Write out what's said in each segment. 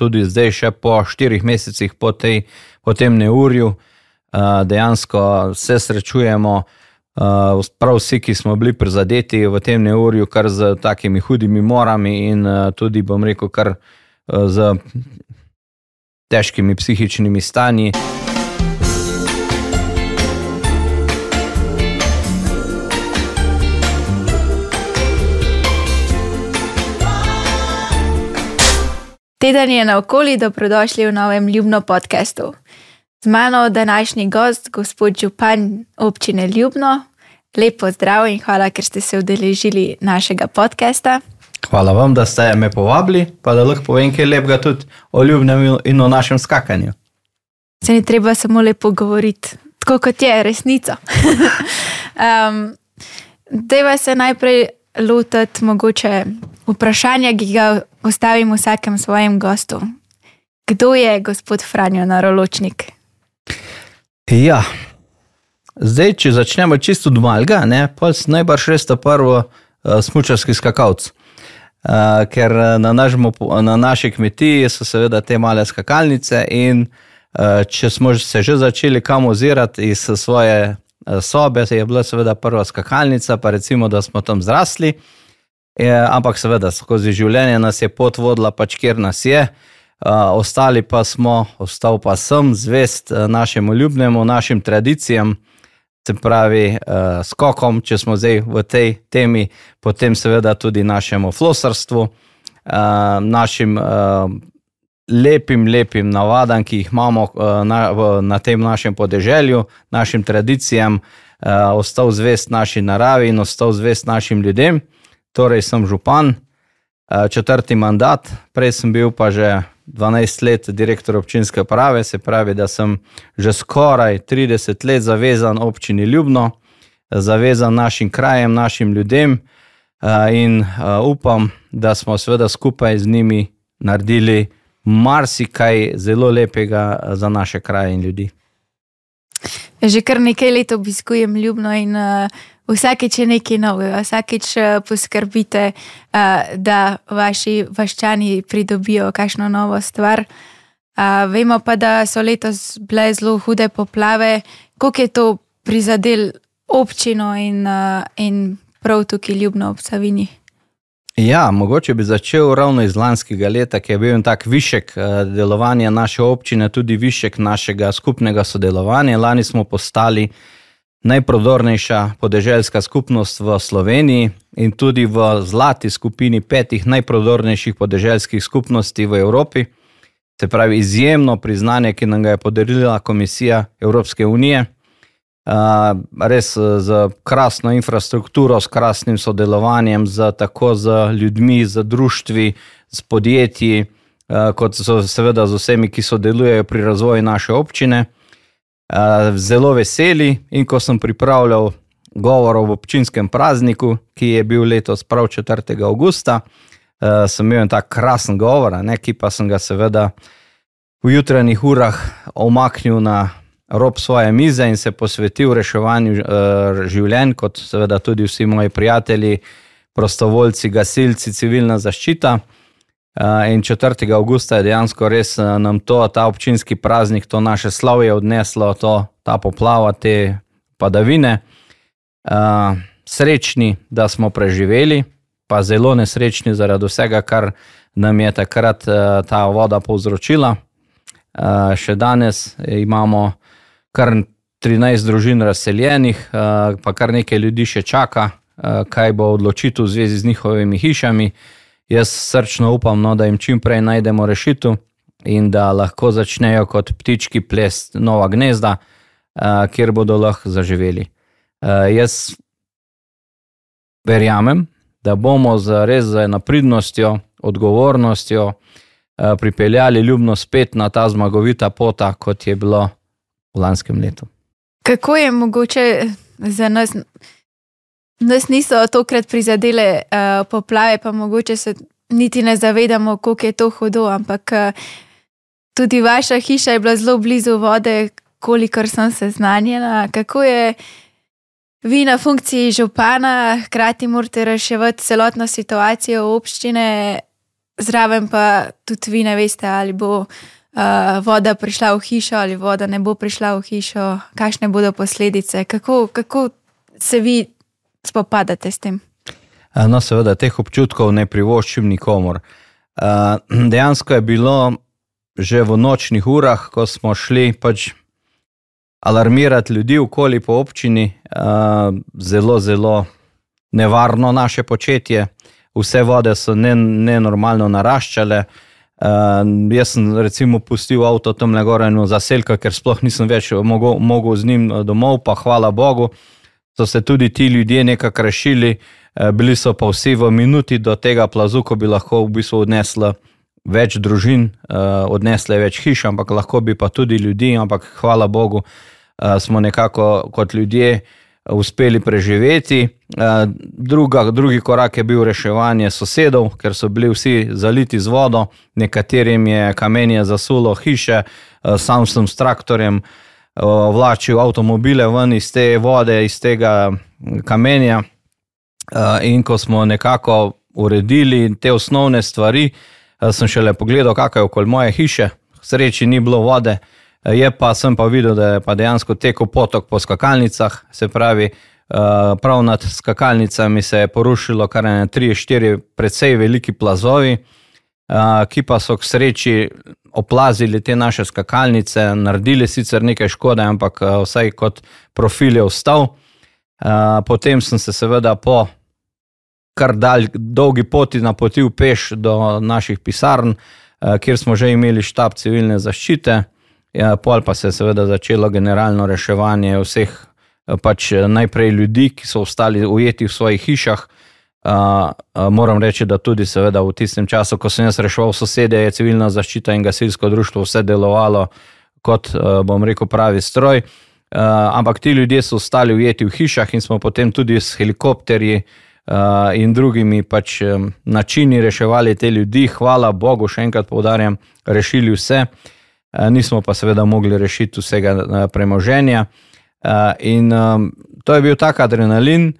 tudi zdaj, še po štirih mesecih po, tej, po tem neurju, dejansko se srečujemo. Prav vsi, ki smo bili prizadeti v tem neurju, kar z takimi hudimi morami, in tudi, bom rekel, kar z težkimi psihičnimi stanji. Teden je na okolju, dobrodošli v novem Ljubno podkastu. Z mano današnji gost, gospod Župan občine Ljubno. Lepo zdrav in hvala, ker ste se udeležili našega podcasta. Hvala vam, da ste me povabili, pa da lahko povem kaj lepega tudi o ljubnem in o našem skakanju. Se ni treba samo lepo govoriti, tako kot je resnica. um, Deva se najprej lotiti mogoče vprašanja, ki ga postavim vsakem svojem gostu. Kdo je gospod Franjo Naroločnik? Ja, zdaj, če začnemo čisto od malga, pa si najbrž res ta prvo uh, eh, smočarski skakalc. Uh, ker eh, na, našmu, na naši kmetiji so seveda te male skakalnice, in uh, če smo se že začeli kam ozirati iz svoje uh, sobe, je bila seveda prva skakalnica, pa recimo, da smo tam zrasli. E, ampak seveda skozi življenje nas je pot vodila, pač kjer nas je. Uh, ostali pa smo, ostal pa sem zvest našemu ljubnemu, našim tradicijam, se pravi, uh, skokom, če smo zdaj v tej temi, potem seveda tudi našemu flosarstvu, uh, našim uh, lepim, lepim navadam, ki jih imamo uh, na, v, na tem našem podeželju, našim tradicijam, uh, ostal zvest naši naravi in ostal zvest našim ljudem. Torej, sem župan, uh, četrti mandat, prej sem bil pa že 12 let direktor občinske uprave, se pravi, da sem že skoraj 30 let zavezan občini Ljubno, zavezan našim krajem, našim ljudem eh, in eh, upam, da smo seveda skupaj z njimi naredili marsikaj zelo lepega eh, za naše kraje in ljudi. Že kar nekaj let obiskujem Ljubno in uh, vsakeč je nekaj novega, vsakeč uh, poskrbite, uh, da vaši vaščani pridobijo kakšno novo stvar. Uh, vemo pa, da so letos bile zelo hude poplave, koliko je to prizadel občino in, in prav tukaj Ljubno ob Savini. Ja, mogoče bi začel ravno iz lanskega leta, ki je bil tak višek eh, delovanja naše občine, tudi višek našega skupnega sodelovanja. Lani smo postali najprodornejša podeželska skupnost v Sloveniji in tudi v zlati skupini petih najprodornejših podeželskih skupnosti v Evropi. Se pravi, izjemno priznanje, ki nam ga je podarila Komisija Evropske unije res z krasno infrastrukturo, s krasnim sodelovanjem, z, tako z ljudmi, z društvi, z podjetji, kot so seveda z vsemi, ki sodelujejo pri razvoju naše občine. Zelo veseli in ko sem pripravljal govor o občinskem prazniku, ki je bil letos prav 4. augusta, sem imel tak krasen govor, ne, ki pa sem ga seveda v jutranjih urah omaknil na rob svoje mize in se posvetil reševanju življenj, kot seveda tudi vsi moji prijatelji, prostovoljci, gasilci, civilna zaščita. Uh, in 4. augusta je dejansko res uh, nam to, ta občinski praznik, to naše slavje odneslo, to, ta poplava, te padavine. Uh, srečni, da smo preživeli, pa zelo nesrečni zaradi vsega, kar nam je takrat ta voda povzročila. Še danes imamo kar 13 družin razseljenih, eh, pa kar nekaj ljudi še čaka, eh, kaj bo odločitev v zvezi z njihovimi hišami. Jaz srčno upam, no, da jim čim prej najdemo rešitev in da lahko začnejo kot ptički plest nova gnezda, eh, kjer bodo lahko zaživeli. Jaz verjamem, da bomo z res z naprednostjo, odgovornostjo pripeljali ljubno spet na ta zmagovita pota, kot je bilo v lanskem letu. Kako je mogoče za nas, nas niso tokrat prizadele uh, poplave, pa mogoče se niti ne zavedamo, koliko je to hudo, ampak uh, tudi vaša hiša je bila zelo blizu vode, kolikor sem seznanjena. Kako je vi na funkciji župana, hkrati morate reševati celotno situacijo občine. zraven pa tudi vi ne veste, ali bo uh, voda prišla v hišo ali voda ne bo prišla v hišo, kakšne bodo posledice, kako, kako se vi spopadate s tem. No, seveda, teh občutkov ne privoščim nikomor. Uh, dejansko je bilo že v nočnih urah, ko smo šli pač alarmirati ljudi okoli po občini, uh, zelo, zelo nevarno naše početje. Vse vode so nenormalno ne naraščale. Uh, jaz sem recimo pustil avto tam le gore in zaselka, ker sploh nisem več mogel, mogel z njim domov, pa hvala Bogu, so se tudi ti ljudje nekako rešili. Uh, bili so pa vsi v minuti do tega plazu, ko bi lahko v bistvu odnesla več družin, uh, odnesle več hiš, ampak lahko bi pa tudi ljudi, ampak hvala Bogu, uh, smo nekako kot ljudje uspeli preživeti. Druga, drugi korak je bil reševanje sosedov, ker so bili vsi zaliti z vodo, nekaterim je kamenje zasulo hiše, sam sem s traktorjem vlačil avtomobile ven iz te vode, iz tega kamenja. Uh, in ko smo nekako uredili te osnovne stvari, uh, sem šele pogledal, kakšno je okoli moje hiše, sreči ni bilo vode, je pa sem pa videl, da je pa dejansko tekel potok po skakalnicah, se pravi, prav nad skakalnicami se je porušilo kar ne 3-4 precej veliki plazovi, ki pa so k sreči oplazili te naše skakalnice, naredili sicer nekaj škode, ampak eh, vsaj kot profil je ostal. Potem sem se seveda po kar dalj, dolgi poti napotil peš do naših pisarn, eh, kjer smo že imeli štab civilne zaščite. Ja, pol pa se je seveda začelo generalno reševanje vseh, eh, pač eh, najprej ljudi, ki so ostali ujeti v svojih hišah. Uh, moram reči, da tudi seveda v tistem času, ko sem jaz reševal sosede, je civilna zaščita in gasilsko društvo vse delovalo kot, uh, bom rekel, pravi stroj. Uh, ampak ti ljudje so ostali ujeti v hišah in smo potem tudi s helikopterji uh, in drugimi pač, um, načini reševali te ljudi. Hvala Bogu, še enkrat povdarjam, rešili vse, uh, nismo pa seveda mogli rešiti vsega uh, premoženja. Uh, in um, to je bil tak adrenalin,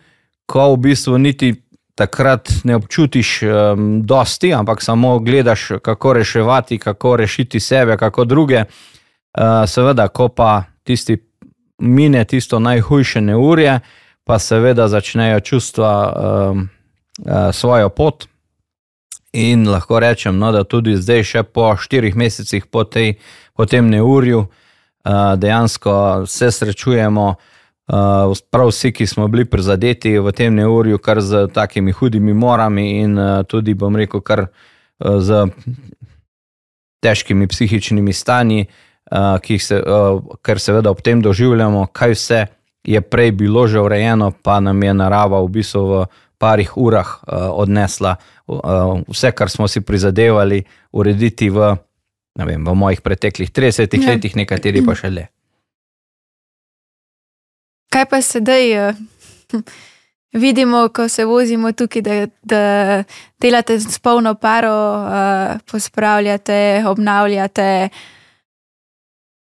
ko v bistvu niti. Takrat ne občutiš um, dosti, ampak samo gledaš, kako reševati, kako rešiti sebe, kako druge. Uh, seveda, ko pa tisti mine tisto najhujše neurje, pa seveda začnejo čustva um, uh, svojo pot. In lahko rečem, no, da tudi zdaj, še po štirih mesecih po, tej, po tem neurju, uh, dejansko se srečujemo, uh, prav vsi, ki smo bili prizadeti v tem neurju, kar z takimi hudimi morami in uh, tudi, bom rekel, kar uh, z težkimi psihičnimi stanji, uh, ki jih se, uh, kar seveda ob tem doživljamo, kaj vse je prej bilo že urejeno, pa nam je narava v bistvu v parih urah uh, odnesla uh, vse, kar smo si prizadevali urediti v, vem, v mojih preteklih 30 ja. letih, nekateri pa še le. Kaj pa sedaj? Uh, vidimo, ko se vozimo tukaj, da, da delate s polno paro, uh, pospravljate, obnavljate.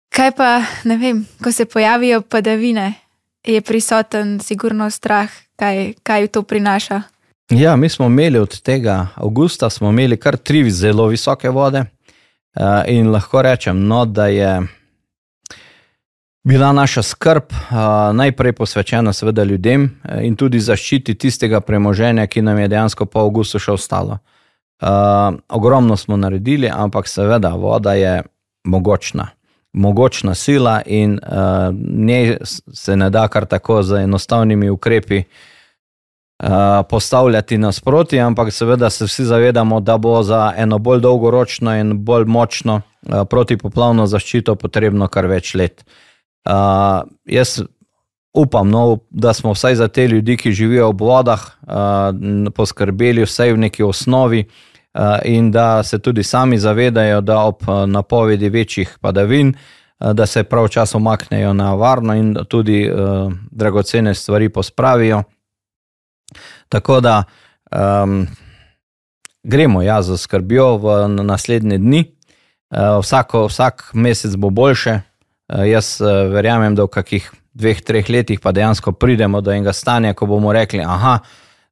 Kaj pa, ne vem, ko se pojavijo padavine, je prisoten, sigurno strah, kaj, kaj to prinaša. Ja, mi smo imeli od tega avgusta, smo imeli kar tri zelo visoke vode. Uh, in lahko rečem, no, da je bila naša skrb uh, najprej posvečena, seveda, ljudem uh, in tudi zaščiti tistega premoženja, ki nam je dejansko po avgustu še ostalo. Uh, ogromno smo naredili, ampak seveda, voda je mogočna mogočna sila in uh, njej se ne da kar tako z enostavnimi ukrepi uh, postavljati nasproti, ampak seveda se vsi zavedamo, da bo za eno bolj dolgoročno in bolj močno uh, protipoplavno zaščito potrebno kar več let. Uh, jaz upam, no, da smo vsaj za te ljudi, ki živijo ob vodah, uh, poskrbeli vsaj v neki osnovi. Eh, in da se tudi sami zavedajo, da ob napovedi večjih padavin, eh, da se pravčasno omaknejo na varno in tudi dragocene stvari pospravijo. Tako da um, gremo ja, za skrbjo v naslednje dni. Vsako, vsak mesec bo boljše. Jaz verjamem, da v kakih dveh, treh letih pa dejansko pridemo do enega stanja, ko bomo rekli, aha,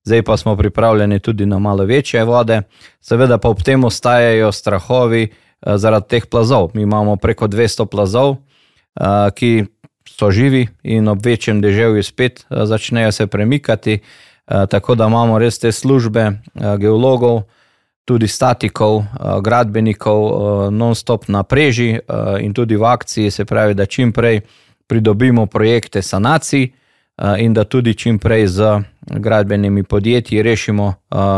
zdaj pa smo pripravljeni tudi na malo večje vode. Seveda pa ob tem ostajajo strahovi zaradi teh plazov. Mi imamo preko 200 plazov, ki so živi in ob večjem deževju spet začnejo se premikati. Tako da imamo res te službe geologov, tudi statikov, gradbenikov, non-stop na preži in tudi v akciji, se pravi, da čim prej pridobimo projekte sanacij in da tudi čim prej z gradbenimi podjetji rešimo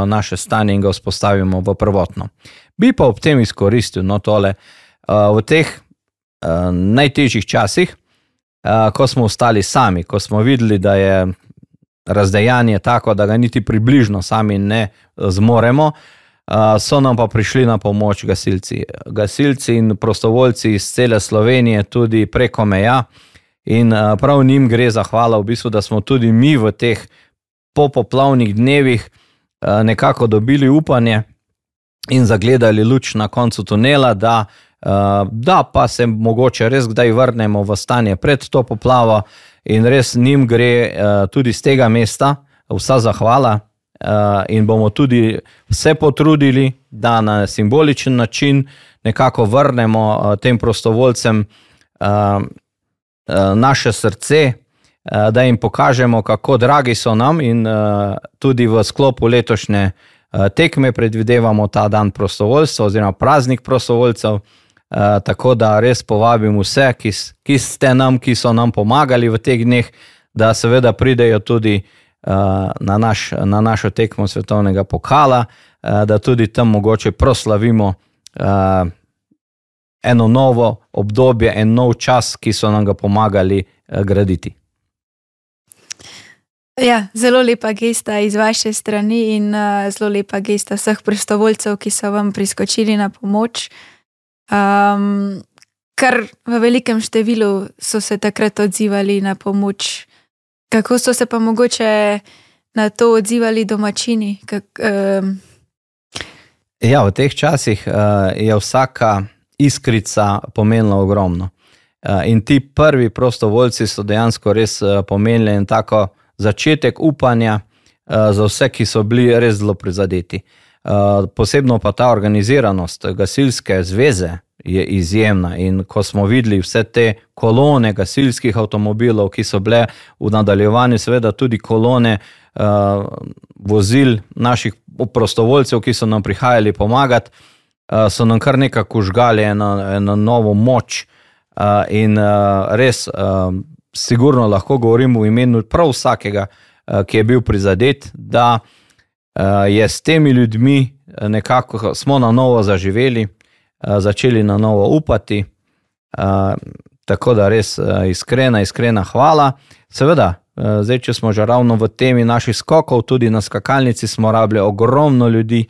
naše stanje in ga vzpostavimo v prvotno. Bi pa ob tem izkoristil no, tole v teh najtežjih časih, ko smo ostali sami, ko smo videli, da je razdejanje tako, da ga niti približno sami ne zmoremo, so nam pa prišli na pomoč gasilci. Gasilci in prostovoljci iz cele Slovenije, tudi preko meja. In prav njim gre zahvala, v bistvu, da smo tudi mi v teh popoplavnih dnevih nekako dobili upanje in zagledali luč na koncu tunela, da, da pa se mogoče res kdaj vrnemo v stanje pred to poplavo. In res njim gre tudi z tega mesta vsa zahvala, in bomo tudi vse potrudili, da na simboličen način nekako vrnemo tem prostovoljcem naše srce, da jim pokažemo, kako dragi so nam, in tudi v sklopu letošnje tekme predvidevamo ta dan prostovoljstva, oziroma praznik prostovoljcev. Tako da res povabim vse, ki, ki ste nam, ki so nam pomagali v teh dneh, da seveda pridejo tudi na, naš, na našo tekmo svetovnega pokala, da tudi tam mogoče proslavimo eno novo obdobje, en nov čas, ki so nam ga pomagali graditi. Ja, zelo lepa gesta iz vaše strani in uh, zelo lepa gesta vseh prostovoljcev, ki so vam priskočili na pomoč. Um, kar v velikem številu so se takrat odzivali na pomoč. Kako so se pa mogoče na to odzivali domačini? Kak, um... Ja, v teh časih uh, je vsaka iskrica pomenila ogromno. In ti prvi prostovoljci so dejansko res pomenili en tako začetek upanja za vse, ki so bili res zelo prizadeti. Posebno pa ta organiziranost gasilske zveze je izjemna. In ko smo videli vse te kolone gasilskih avtomobilov, ki so bile v nadaljevanju, seveda tudi kolone vozil naših prostovoljcev, ki so nam prihajali pomagati. Eh, so nam kar nekako žgali eno, eno novo moč uh, in uh, res, uh, sigurno lahko govorim v imenu prav vsakega, uh, ki je bil prizadet, da uh, je s temi ljudmi nekako smo na novo zaživeli, uh, začeli na novo upati. Uh, tako da res uh, iskrena, iskrena hvala. Seveda. Zdaj, če smo že ravno v temi naših skokov, tudi na skakalnici smo rabili ogromno ljudi,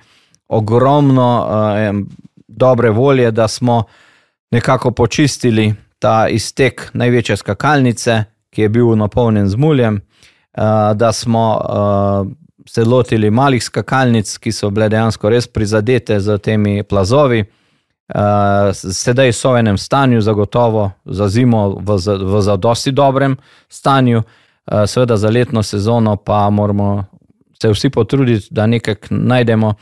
ogromno uh, dobre volje, da smo nekako počistili ta iztek največje skakalnice, ki je bil napolnjen z muljem, uh, da smo uh, se lotili malih skakalnic, ki so bile dejansko res prizadete z temi plazovi. Uh, sedaj so v enem stanju, zagotovo za zimo, v, v zadosti dobrem stanju, uh, seveda za letno sezono, pa moramo se vsi potruditi, da nekaj najdemo,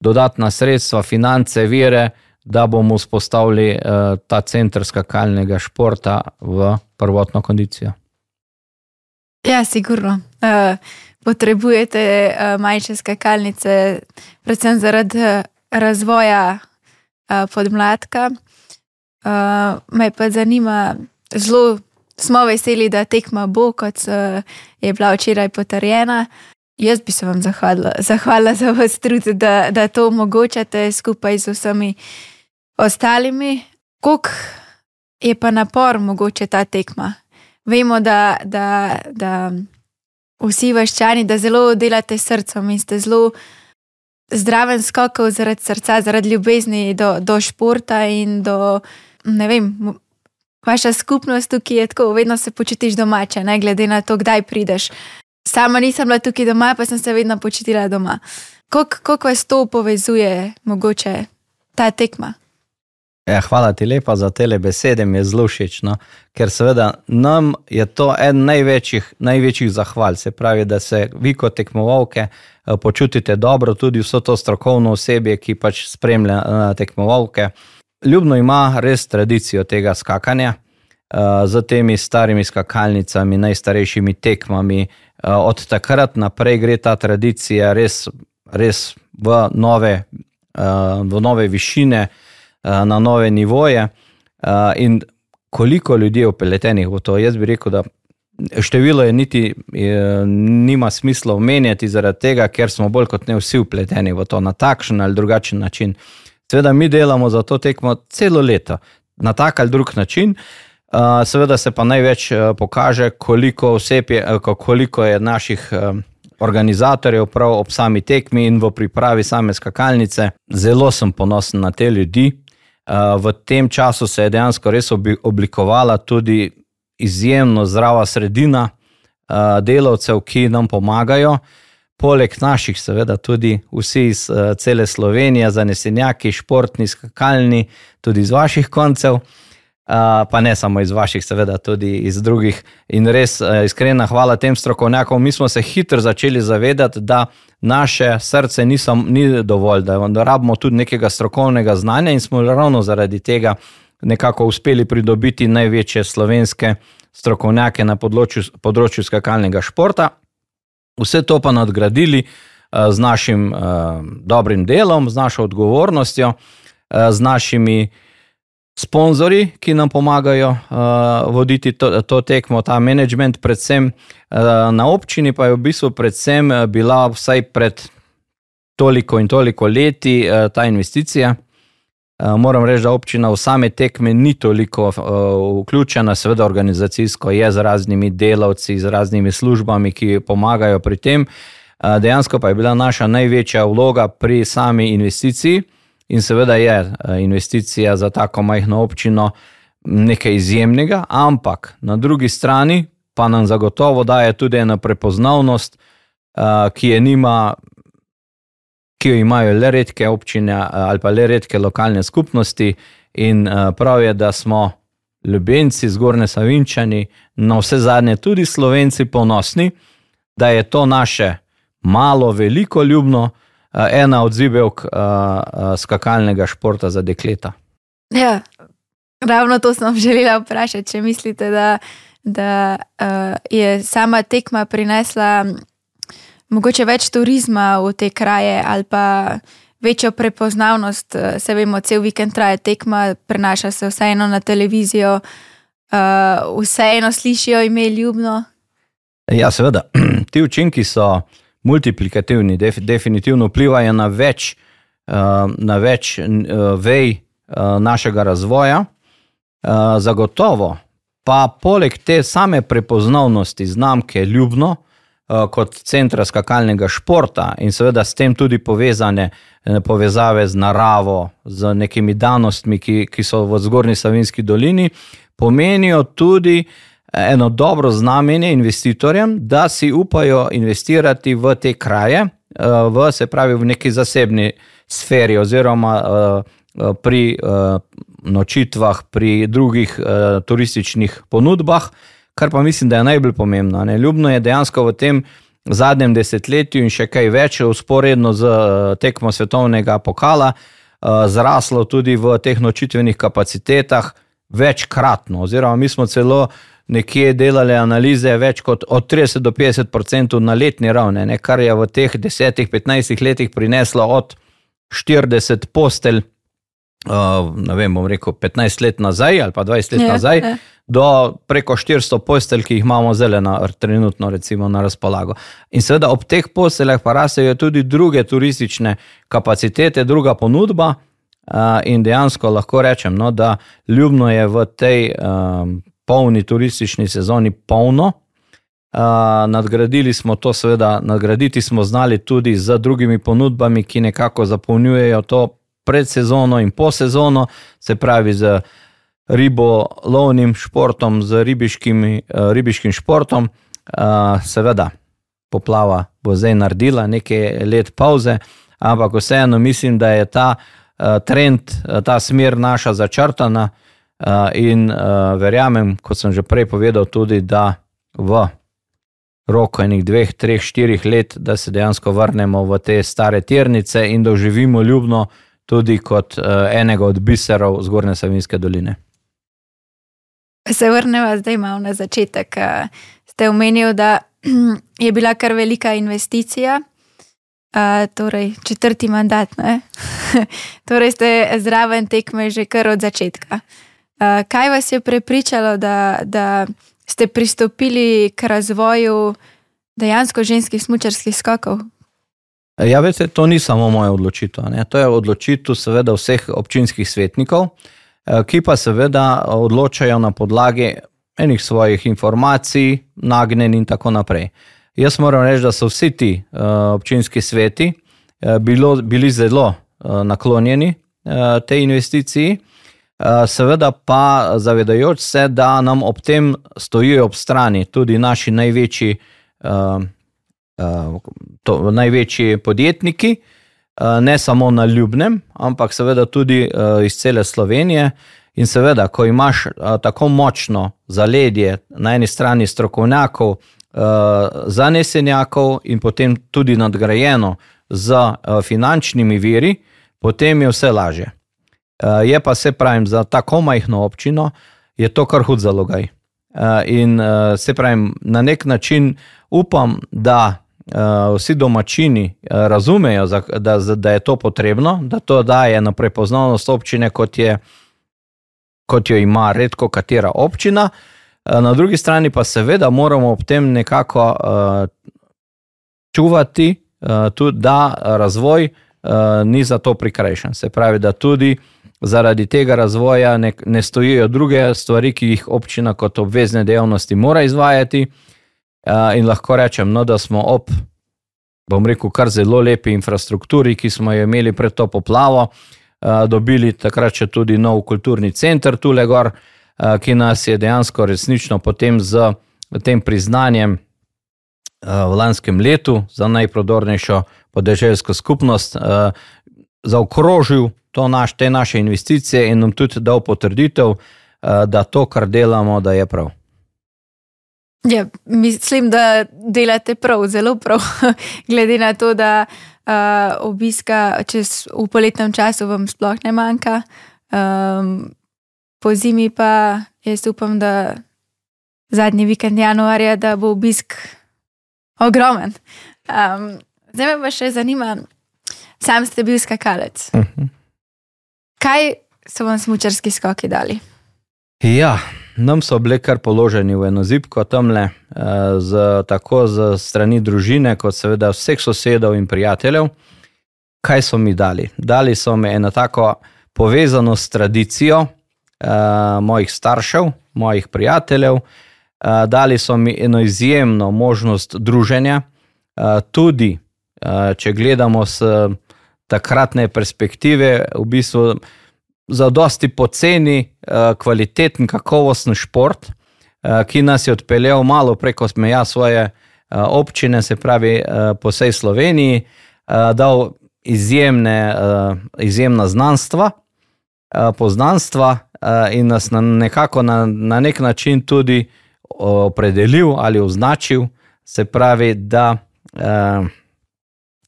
dodatna sredstva, finance, vire, da bomo vzpostavili uh, ta center skakalnega športa v prvotno kondicijo. Ja, sigurno. Potrebujete manjše skakalnice, predvsem zaradi razvoja uh, podmladka. Uh, me pa zanima, zelo smo veseli, da tekma bo, kot uh, je bila včeraj potrjena. Jaz bi se vam zahvalila, zahvalila za vas trud, da, da to omogočate skupaj z vsemi ostalimi. Kok je pa napor mogoče ta tekma? Vemo, da, da, da vsi vaščani, da zelo delate srcem in ste zelo zdraven skokov zaradi srca, zaradi ljubezni do, do športa in do, ne vem, vaša skupnost tukaj je tako, vedno se počutiš domače, ne glede na to, kdaj prideš. Sama nisem bila tukaj doma, pa sem se vedno počutila doma. Kako vas to povezuje, mogoče ta tekma? Ja, hvala ti lepa za te besede, mi je zelo všeč. No? Ker seveda nam je to en največjih, največjih zahval, se pravi, da se vi kot tekmovalke počutite dobro, tudi vso to strokovno osebje, ki pač spremlja eh, tekmovalke. Ljubno ima res tradicijo tega skakanja z eh, temi starimi skakalnicami, najstarejšimi tekmami. Od takrat naprej gre ta tradicija res, res v, nove, v nove višine. Eh, na nove nivoje. Eh, in koliko ljudi je upletenih v to, jaz bi rekel, da število je niti nima smisla omenjati, zaradi tega, ker smo bolj kot ne vsi upleteni v to na takšen ali drugačen način. Seveda, mi delamo za to tekmo celo leto, na tak ali drug način. Uh, seveda se pa največ uh, pokaže, koliko, je, uh, koliko je naših organizatorjev prav ob sami tekmi in v pripravi same skakalnice. Zelo sem ponosen na te ljudi, Eh, v tem času se je dejansko res oblikovala tudi izjemno zdrava sredina eh, delavcev, ki nam pomagajo. Poleg naših, seveda, tudi vsi iz uh, cele Slovenije, zanesenjaki, športni, skakalni, tudi iz vaših koncev, uh, pa ne samo iz vaših, seveda, tudi iz drugih. In res iskrena hvala tem strokovnjakom. Mi smo se hitro začeli zavedati, da naše srce ni, sam, ni dovolj, da rabimo tudi nekega strokovnega znanja, in smo ravno zaradi tega nekako uspeli pridobiti največje slovenske strokovnjake na področju, področju skakalnega športa. Vse to pa nadgradili uh, z našim uh, dobrim delom, z našo odgovornostjo, uh, z našimi sponzorji, ki nam pomagajo uh, voditi to, to tekmo, ta management, predvsem uh, na občini, pa je v bistvu predvsem bila vsaj pred toliko in toliko leti uh, ta investicija. Uh, moram reči, da občina v same tekme ni toliko uh, vključena, seveda organizacijsko je z raznimi delavci, z raznimi službami, ki pomagajo pri tem. Uh, dejansko pa je bila naša največja vloga pri sami investiciji. In seveda je eh, investicija za tako majhno občino nekaj izjemnega, ampak na drugi strani pa nam zagotovo daje tudi ena prepoznavnost, eh, ki je nima. Ki jo imajo le redke občine eh, ali pa le redke lokalne skupnosti, in prav je, da smo ljubenci, zgornji Savinčani, na vse zadnje tudi slovenci, ponosni, da je to naše malo, veliko ljubno, Eh, ena od zibelk skakalnega športa za dekleta. Ja, ravno to sem želela vprašati. Če mislite, da, da uh, je sama tekma prinesla mogoče več turizma v te kraje ali pa večjo prepoznavnost, se vemo, cel vikend traja tekma, prenaša se vseeno na televizijo, uh, vseeno slišijo ime ljubno. Ja, seveda, ti učinki so multiplikativni, def, definitivno vplivajo na več, uh, na več uh, vej uh, našega razvoja. Uh, zagotovo pa poleg te same prepoznavnosti znamke Ljubno. Kot centra skakalnega športa, in seveda s tem tudi povezane povezave z naravo, z nekimi danostmi, ki, ki so v Zgornji Savinski dolini, pomenijo tudi uh, eno dobro znamenje investitorjem, da si upajo investirati v te kraje, eh, v, se pravi v neki zasebni sferi, oziroma eh, eh, pri nočitvah, pri drugih turističnih ponudbah, kar pa mislim, da je najbolj pomembno. Ne? Ljubno je dejansko v tem zadnjem desetletju in še kaj več, usporedno z tekmo svetovnega pokala, zraslo tudi v teh nočitvenih kapacitetah večkratno, oziroma mi smo celo nekje delali analize več kot od 30 do 50 odstotkov na letni ravni, ne, kar je v teh 10-15 letih prineslo od 40 postelj, ne vem, bom rekel 15 let nazaj ali pa 20 let ja, nazaj. Ja. Do preko 400 postelj, ki jih imamo zdaj na, trenutno recimo, na razpolago. In seveda ob teh posteljah pa rastejo tudi druge turistične kapacitete, druga ponudba. Uh, in dejansko lahko rečem, no, da ljubno je v tej um, polni turistični sezoni polno. Uh, nadgradili smo to, seveda, nadgraditi smo znali tudi z drugimi ponudbami, ki nekako zapolnjujejo to predsezono in po sezono, se pravi z ribolovnim športom, z ribiškim, uh, ribiškim športom. Uh, seveda, poplava bo zdaj naredila nekaj let pauze, ampak vseeno mislim, da je ta trend, ta smer naša začrtana in verjamem, kot sem že prej povedal, tudi da v roko enih dveh, treh, štirih let, da se dejansko vrnemo v te stare tirnice in da živimo ljubno tudi kot enega od biserov Zgornje Savinske doline. Se vrnemo zdaj malo na začetek. Ste omenili, da je bila kar velika investicija, uh, torej četrti mandat. torej ste zraven tekme že kar od začetka. Uh, kaj vas je prepričalo, da, da ste pristopili k razvoju dejansko ženskih smočarskih skokov? Ja, veste, to ni samo moja odločitev. Ne? To je odločitev, seveda, vseh občinskih svetnikov, ki pa seveda odločajo na podlagi enih svojih informacij, nagnjen in tako naprej. Jaz moram reči, da so vsi ti uh, občinski sveti uh, bilo, bili zelo uh, naklonjeni uh, tej investiciji, uh, seveda pa zavedajoč se, da nam ob tem stojijo ob strani tudi naši največji, uh, to, največji podjetniki, uh, ne samo na Ljubnem, ampak seveda tudi uh, iz cele Slovenije. In seveda, ko imaš a, tako močno zaledje na eni strani strokovnjakov, zanesenjakov in potem tudi nadgrajeno z finančnimi viri, potem je vse lažje. A, je pa se pravim, za tako majhno občino je to kar hud zalogaj. In se pravim, na nek način upam, da. Uh, vsi domačini uh, razumejo, da, da je to potrebno, da to daje na prepoznavnost občine, kot je kot jo ima redko katera občina. Eh, na drugi strani pa seveda moramo ob tem nekako uh, čuvati, uh, tudi, da razvoj uh, ni za to prikrajšan. Se pravi, da tudi zaradi tega razvoja ne, ne stojijo druge stvari, ki jih občina kot obvezne dejavnosti mora izvajati. Uh, in lahko rečem, no, da smo ob, bom rekel, kar zelo lepi infrastrukturi, ki smo jo imeli pred to poplavo, uh, dobili takrat še tudi nov kulturni center tule gor, ki nas je dejansko resnično potem z tem priznanjem v lanskem letu za najprodornejšo podeželsko skupnost zaokrožil naš, te naše investicije in nam tudi dal potrditev, da to, kar delamo, da je prav. Ja, mislim, da delate prav, zelo prav, glede na to, da uh, obiska čez v poletnem času vam sploh ne manjka. Um, po zimi pa jaz upam, da zadnji vikend januarja, da bo obisk ogromen. Um, zdaj me pa še zanima, sam ste bil skakalec. Uh mhm. -huh. Kaj so vam smočarski skoki dali? Ja nam so bili kar položeni v eno zibko tamle, eh, z, tako z strani družine, kot seveda vseh sosedov in prijateljev. Kaj so mi dali? Dali so mi eno tako povezano s tradicijo uh, mojih staršev, mojih prijateljev, uh, dali so mi eno izjemno možnost druženja, uh, tudi uh, če gledamo z takratne perspektive, v bistvu za dosti poceni, eh, kvaliteten, kakovosten šport, eh, ki nas je odpeljal malo preko meja svoje eh, občine, se pravi po vsej Sloveniji, dal izjemne, izjemna znanstva, poznanstva in nas na nekako na, na nek način tudi opredelil ali označil, se pravi, da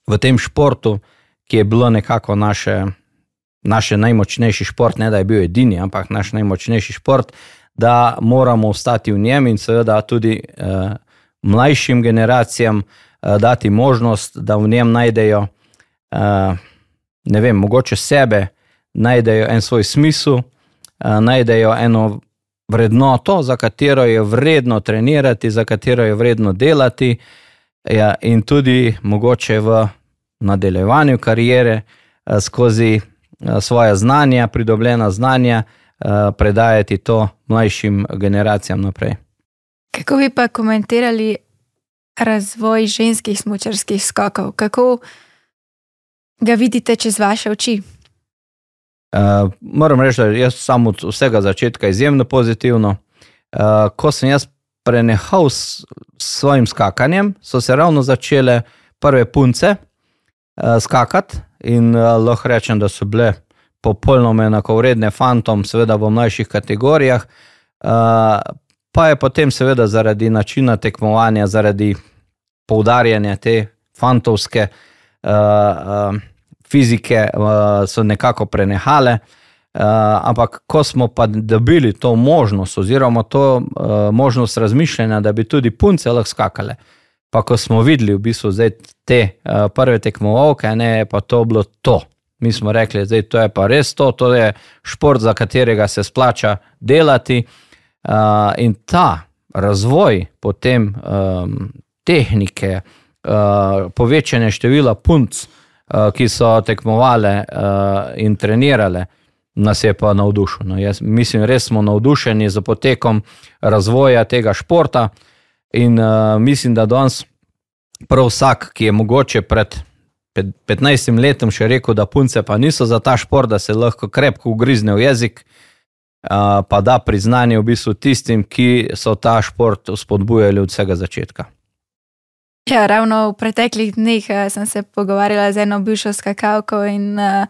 v tem športu, ki je bilo nekako naše naš najmočnejši šport, ne da je bil edini, ampak naš najmočnejši šport, da moramo ostati v njem in seveda tudi uh, mlajšim generacijam uh, dati možnost, da v njem najdejo, uh, ne vem, mogoče sebe, najdejo en svoj smisel, uh, najdejo eno vrednoto, za katero je vredno trenirati, za katero je vredno delati, ja, in tudi mogoče v nadaljevanju karijere uh, skozi svoje znanja, pridobljena znanja, eh, predajati to mlajšim generacijam naprej. Kako bi pa komentirali razvoj ženskih smočarskih skokov? Kako ga vidite čez vaše oči? Uh, moram reči, da jaz sam od vsega začetka izjemno pozitivno. Uh, ko sem jaz prenehal s svojim skakanjem, so se ravno začele prve punce skakati in uh, lahko rečem, da so bile popolnoma enakovredne fantom, seveda v mlajših kategorijah. Uh, pa je potem, seveda, zaradi načina tekmovanja, zaradi poudarjanja te fantovske uh, uh, fizike, uh, so nekako prenehale. Uh, ampak, ko smo pa dobili to možnost, oziroma to uh, možnost razmišljanja, da bi tudi punce lahko skakale, pa ko smo videli v bistvu te uh, prve tekmovalke, ne, pa to bilo to. Mi smo rekli, da to je pa res to, to je šport, za katerega se splača delati. Uh, in ta razvoj potem um, tehnike, uh, povečanje števila punc, uh, ki so tekmovale uh, in trenirale, nas je pa navdušil. No, jaz mislim, res smo navdušeni za potekom razvoja tega športa. In uh, mislim, da danes prav vsak, ki je mogoče pred 15 letom še rekel, da punce pa niso za ta šport, da se lahko krepko ugrizne v jezik, uh, pa da priznanje v bistvu tistim, ki so ta šport spodbujali od vsega začetka. Ja, ravno v preteklih dneh uh, sem se pogovarjala z eno bivšo skakalko in uh,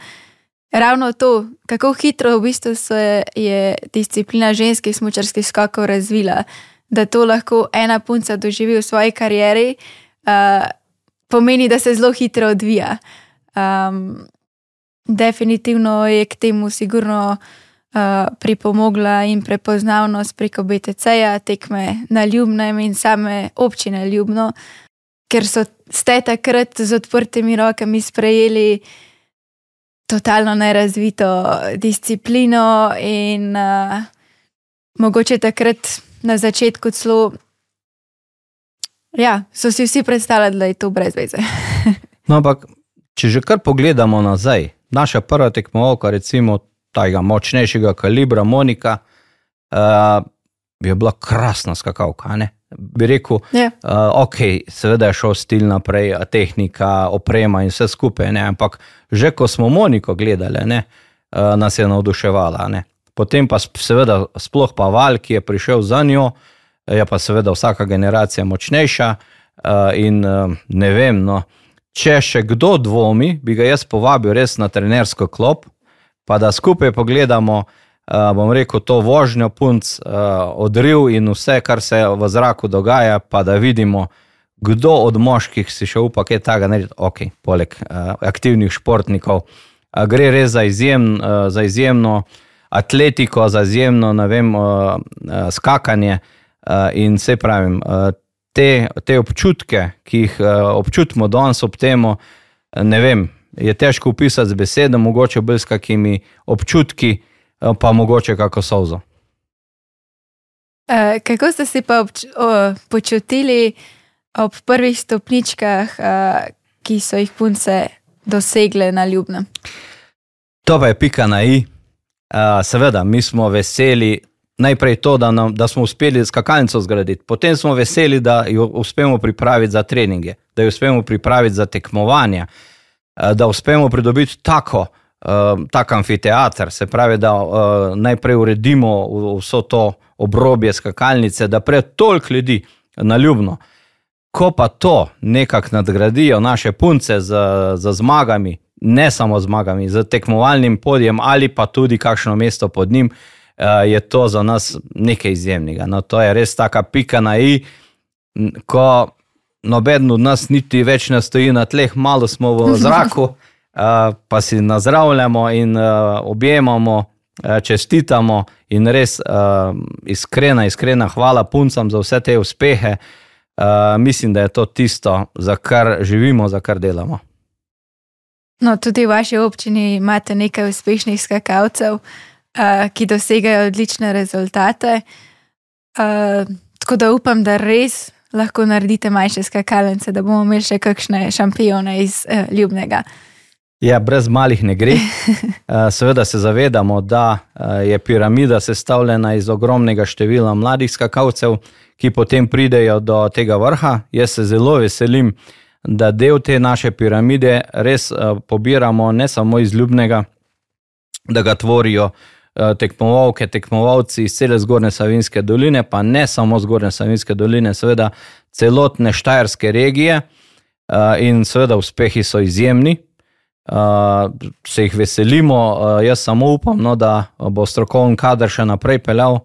ravno to, kako hitro v bistvu se je disciplina ženskih smočarskih skokov razvila, da to lahko ena punca doživi v svoji karieri. Uh, pomeni, da se zelo hitro odvija. Um, definitivno je k temu sigurno uh, pripomogla in prepoznavnost preko BTC-ja, tekme na ljubnem in same občine ljubno, ker so ste takrat z odprtimi rokami sprejeli totalno nerazvito disciplino in uh, mogoče takrat na začetku celo Ja, so si vsi predstavljali, da je to brez veze. no, ampak, če že kar pogledamo nazaj, naša prva tekmovalka, recimo tega močnejšega kalibra, Monika, uh, je bila krasna skakalka. Bi rekel, da yeah. uh, ok, seveda je šel stil naprej, tehnika, oprema in vse skupaj. Ne? Ampak že ko smo Moniko gledali, ne, uh, nas je navduševala. Ne? Potem pa seveda sploh pa Val, ki je prišel za njo je pa seveda vsaka generacija močnejša. Uh, in uh, ne vem, no, če še kdo dvomi, bi ga jaz povabil res na trenersko klop, pa da skupaj pogledamo, uh, bom rekel, to vožnjo punc, uh, odriv in vse, kar se v zraku dogaja, pa da vidimo, kdo od moških si še upa kaj takega narediti, ok, poleg uh, aktivnih športnikov. Uh, gre res za, izjem, uh, za izjemno atletiko, za izjemno, vem, uh, skakanje. Uh, in se pravim, uh, te, te občutke, ki jih uh, občutimo danes ob tem, ne vem, je težko opisati z besedami, mogoče bolj s kakimi občutki, pa mogoče kako sozo. Uh, kako ste se pa obč o, počutili ob prvih stopničkah, uh, ki so jih punce dosegle na ljubnem? To pa je pika na i. Uh, seveda, mi smo veseli, najprej to, da, nam, da smo uspeli skakalnico zgraditi, potem smo veseli, da jo uspemo pripraviti za treninge, da jo uspemo pripraviti za tekmovanja, eh, da uspemo pridobiti tako. Uh, tak amfiteater, se pravi, da uh, najprej uredimo vso to obrobje skakalnice, da pred toliko ljudi na ljubno. Ko pa to nekako nadgradijo naše punce z, z zmagami, ne samo zmagami, z tekmovalnim podjem ali pa tudi kakšno mesto pod njim, uh, je to za nas nekaj izjemnega. No, to je res taka pika na i, ko noben od nas niti več ne stoji na tleh, malo smo v zraku, uh, pa si nazdravljamo in uh, objemamo, čestitamo in res uh, iskrena, iskrena hvala puncam za vse te uspehe. Uh, mislim, da je to tisto, za kar živimo, za kar delamo. No, tudi v vaši občini imate nekaj uspešnih skakalcev. Uh, ki dosegajo odlične rezultate. Uh, tako da upam, da res lahko naredite manjše skakalnice, da bomo imeli še kakšne šampione iz uh, Ljubnega. Ja, brez malih ne gre. Seveda se zavedamo, da je piramida sestavljena iz ogromnega števila mladih skakalcev, ki potem pridejo do tega vrha. Jaz se zelo veselim, da del te naše piramide res pobiramo ne samo iz Ljubnega, da ga tvorijo Eh, tekmovalke, tekmovalci iz cele zgornje Savinske doline, pa ne samo zgornje Savinske doline, seveda celotne Štajerske regije eh, in seveda uspehi so izjemni. uh, se jih veselimo. Uh, jaz samo upam, no, da bo strokovni kader še naprej peljal uh,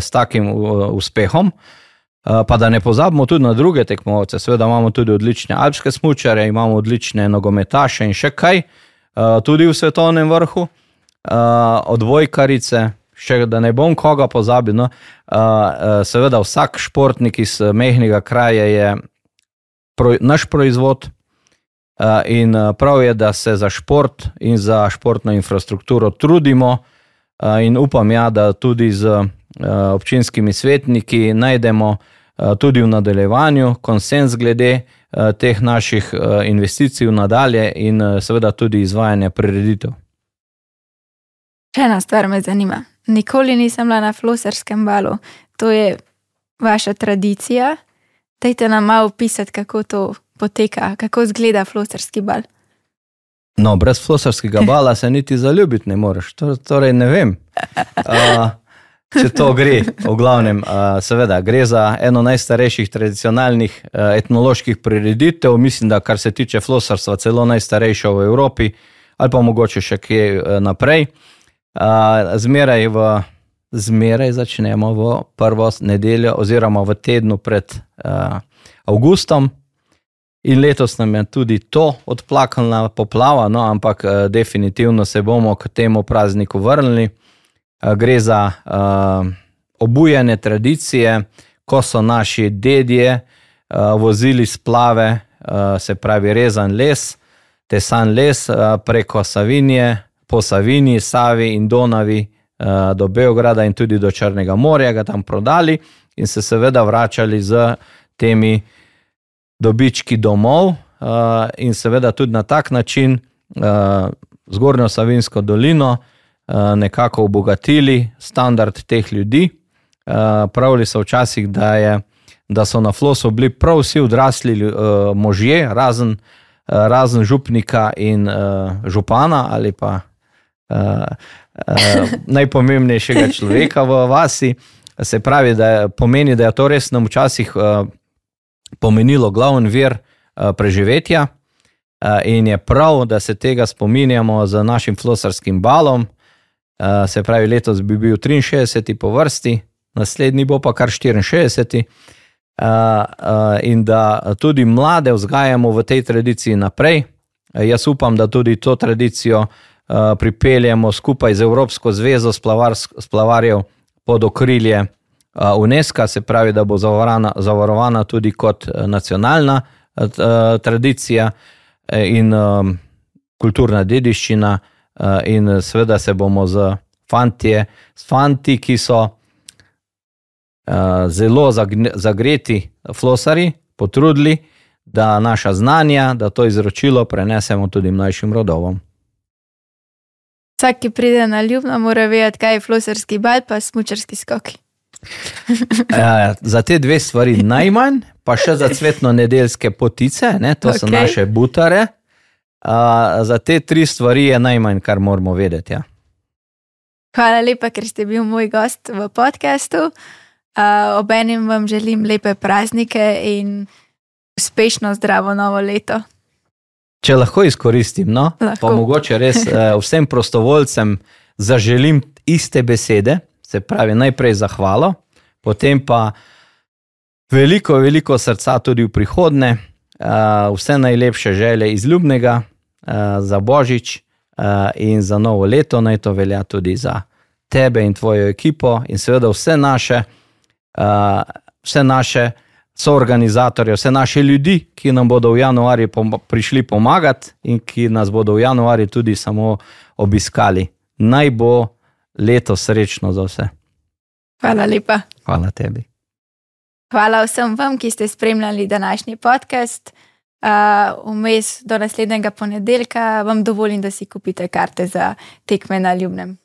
s takim uh, uspehom. Uh, pa da ne pozabimo tudi na druge tekmovce, seveda imamo tudi odlične alpske smočare, imamo odlične nogometaše in še kaj, uh, tudi v svetovnem vrhu, uh, odvojkarice, še da ne bom koga pozabil. No, seveda, vsak športnik iz mehnega kraja je naš proizvod. In prav je, da se za šport in za športno infrastrukturo trudimo, in upam, ja, da tudi z občinskimi svetniki najdemo tudi v nadaljevanju konsens glede uh, teh naših uh, investicij v nadalje in seveda tudi izvajanje prireditev. Še ena stvar me zanima. Nikoli nisem bila na floserskem balu, to je vaša tradicija. Dajte nam malo opisati, kako to poteka, kako izgleda floserski bal. No, brez floserskega bala se niti zaljubiti ne moreš. Torej, ne vem, uh, če to gre. V glavnem, seveda, gre za eno najstarejših tradicionalnih etnoloških prireditev. Mislim, da kar se tiče floserstva, celo najstarejša v Evropi, ali pa mogoče še kje naprej. Zmeraj v zmeraj začnemo v prvo nedeljo, oziroma v tednu pred Augustom. In letos nam je tudi to odplakala poplava, no, ampak definitivno se bomo k temu prazniku vrnili. Uh, gre za uh, obujanje tradicije, ko so naši dedje uh, vozili splave, uh, se pravi rezan les, tesan les uh, preko Savinije, po Savini, Savi in Donavi uh, do Beograda in tudi do Črnega morja, ga tam prodali in se seveda vračali z temi dobički domov, uh, in seveda tudi na tak način uh, zgornjo Savinsko dolino uh, nekako obogatili standard teh ljudi. Uh, pravili so včasih, da, je, da so na flosu bili prav vsi odrasli uh, možje, razen, razen župnika in župana ali pa najpomembnejšega človeka v vasi. Se pravi, da je, pomeni, da je to res nam včasih pomenilo glavni vir preživetja, in je prav, da se tega spominjamo z našim flosarskim balom. Uh, se pravi, letos bi bil 63. po vrsti, naslednji bo pa kar 64. Uh, uh, in da tudi mlade vzgajamo v tej tradiciji naprej. Uh, jaz upam, da tudi to tradicijo uh, Eh, pripeljemo skupaj z Evropsko zvezo splavarjev pod okrilje eh, UNESCO, se pravi, da bo zavarovana, zavarovana tudi kot eh, nacionalna tradicija in kulturna dediščina, in seveda se bomo z fantje, s fanti, ki so zelo zagreti flosari, potrudili, da naša znanja, da to izročilo prenesemo tudi mlajšim rodovom. Vsak, ki pride na ljubno, mora vedeti, kaj je floserski bal, pa smočarski skoki. ja, ja, za te dve stvari najmanj, pa še za cvetno nedeljske potice, ne, to okay. so naše butare. Uh, za te tri stvari je najmanj, kar moramo vedeti. Ja. Hvala lepa, ker ste bil moj gost v podkastu. Uh, Obenem vam želim lepe praznike in uspešno zdravo novo leto. Če lahko izkoristim, no, lahko. pa mogoče res uh, vsem prostovoljcem zaželim iste besede, se pravi, najprej zahvalo, potem pa veliko, veliko srca tudi v prihodnje, uh, vse najlepše želje iz ljubnega za božič uh, in za novo leto, naj to velja tudi za tebe in tvojo ekipo, in seveda vse naše, uh, vse naše so organizatorje, vse naše ljudi, ki nam bodo v januarju prišli pomagati in ki nas bodo v januarju tudi samo obiskali. Naj bo leto srečno za vse. Hvala lepa. Hvala tebi. Hvala vsem vam, ki ste spremljali današnji podcast. Vmes uh, do naslednjega ponedeljka vam dovolim, da si kupite karte za tekme na Ljubnem.